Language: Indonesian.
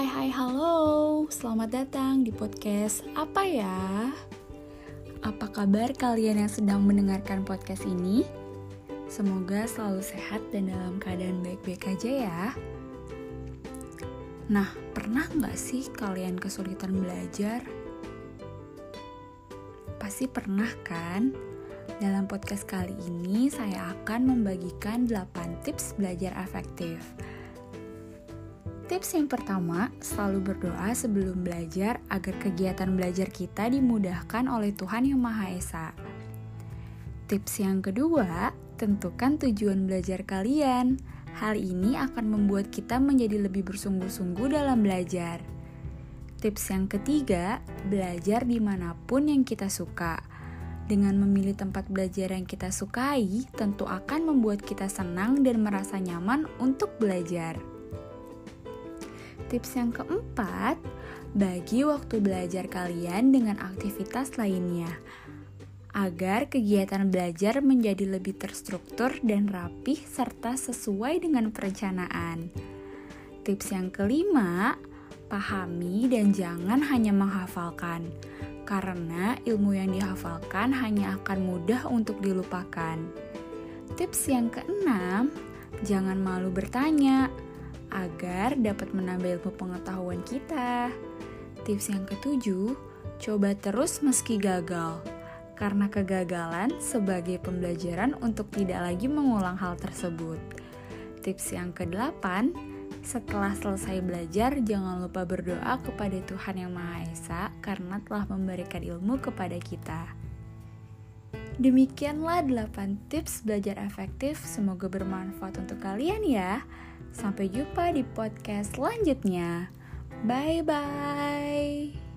Hai hai halo, selamat datang di podcast apa ya? Apa kabar kalian yang sedang mendengarkan podcast ini? Semoga selalu sehat dan dalam keadaan baik-baik aja ya. Nah, pernah nggak sih kalian kesulitan belajar? Pasti pernah kan? Dalam podcast kali ini saya akan membagikan 8 tips belajar efektif. Tips yang pertama, selalu berdoa sebelum belajar agar kegiatan belajar kita dimudahkan oleh Tuhan Yang Maha Esa. Tips yang kedua, tentukan tujuan belajar kalian. Hal ini akan membuat kita menjadi lebih bersungguh-sungguh dalam belajar. Tips yang ketiga, belajar di mana pun yang kita suka. Dengan memilih tempat belajar yang kita sukai, tentu akan membuat kita senang dan merasa nyaman untuk belajar. Tips yang keempat, bagi waktu belajar kalian dengan aktivitas lainnya agar kegiatan belajar menjadi lebih terstruktur dan rapih serta sesuai dengan perencanaan. Tips yang kelima, pahami dan jangan hanya menghafalkan, karena ilmu yang dihafalkan hanya akan mudah untuk dilupakan. Tips yang keenam, jangan malu bertanya agar dapat menambah ilmu pengetahuan kita. Tips yang ketujuh, coba terus meski gagal. Karena kegagalan sebagai pembelajaran untuk tidak lagi mengulang hal tersebut. Tips yang kedelapan, setelah selesai belajar, jangan lupa berdoa kepada Tuhan Yang Maha Esa karena telah memberikan ilmu kepada kita. Demikianlah 8 tips belajar efektif, semoga bermanfaat untuk kalian ya. Sampai jumpa di podcast selanjutnya. Bye bye.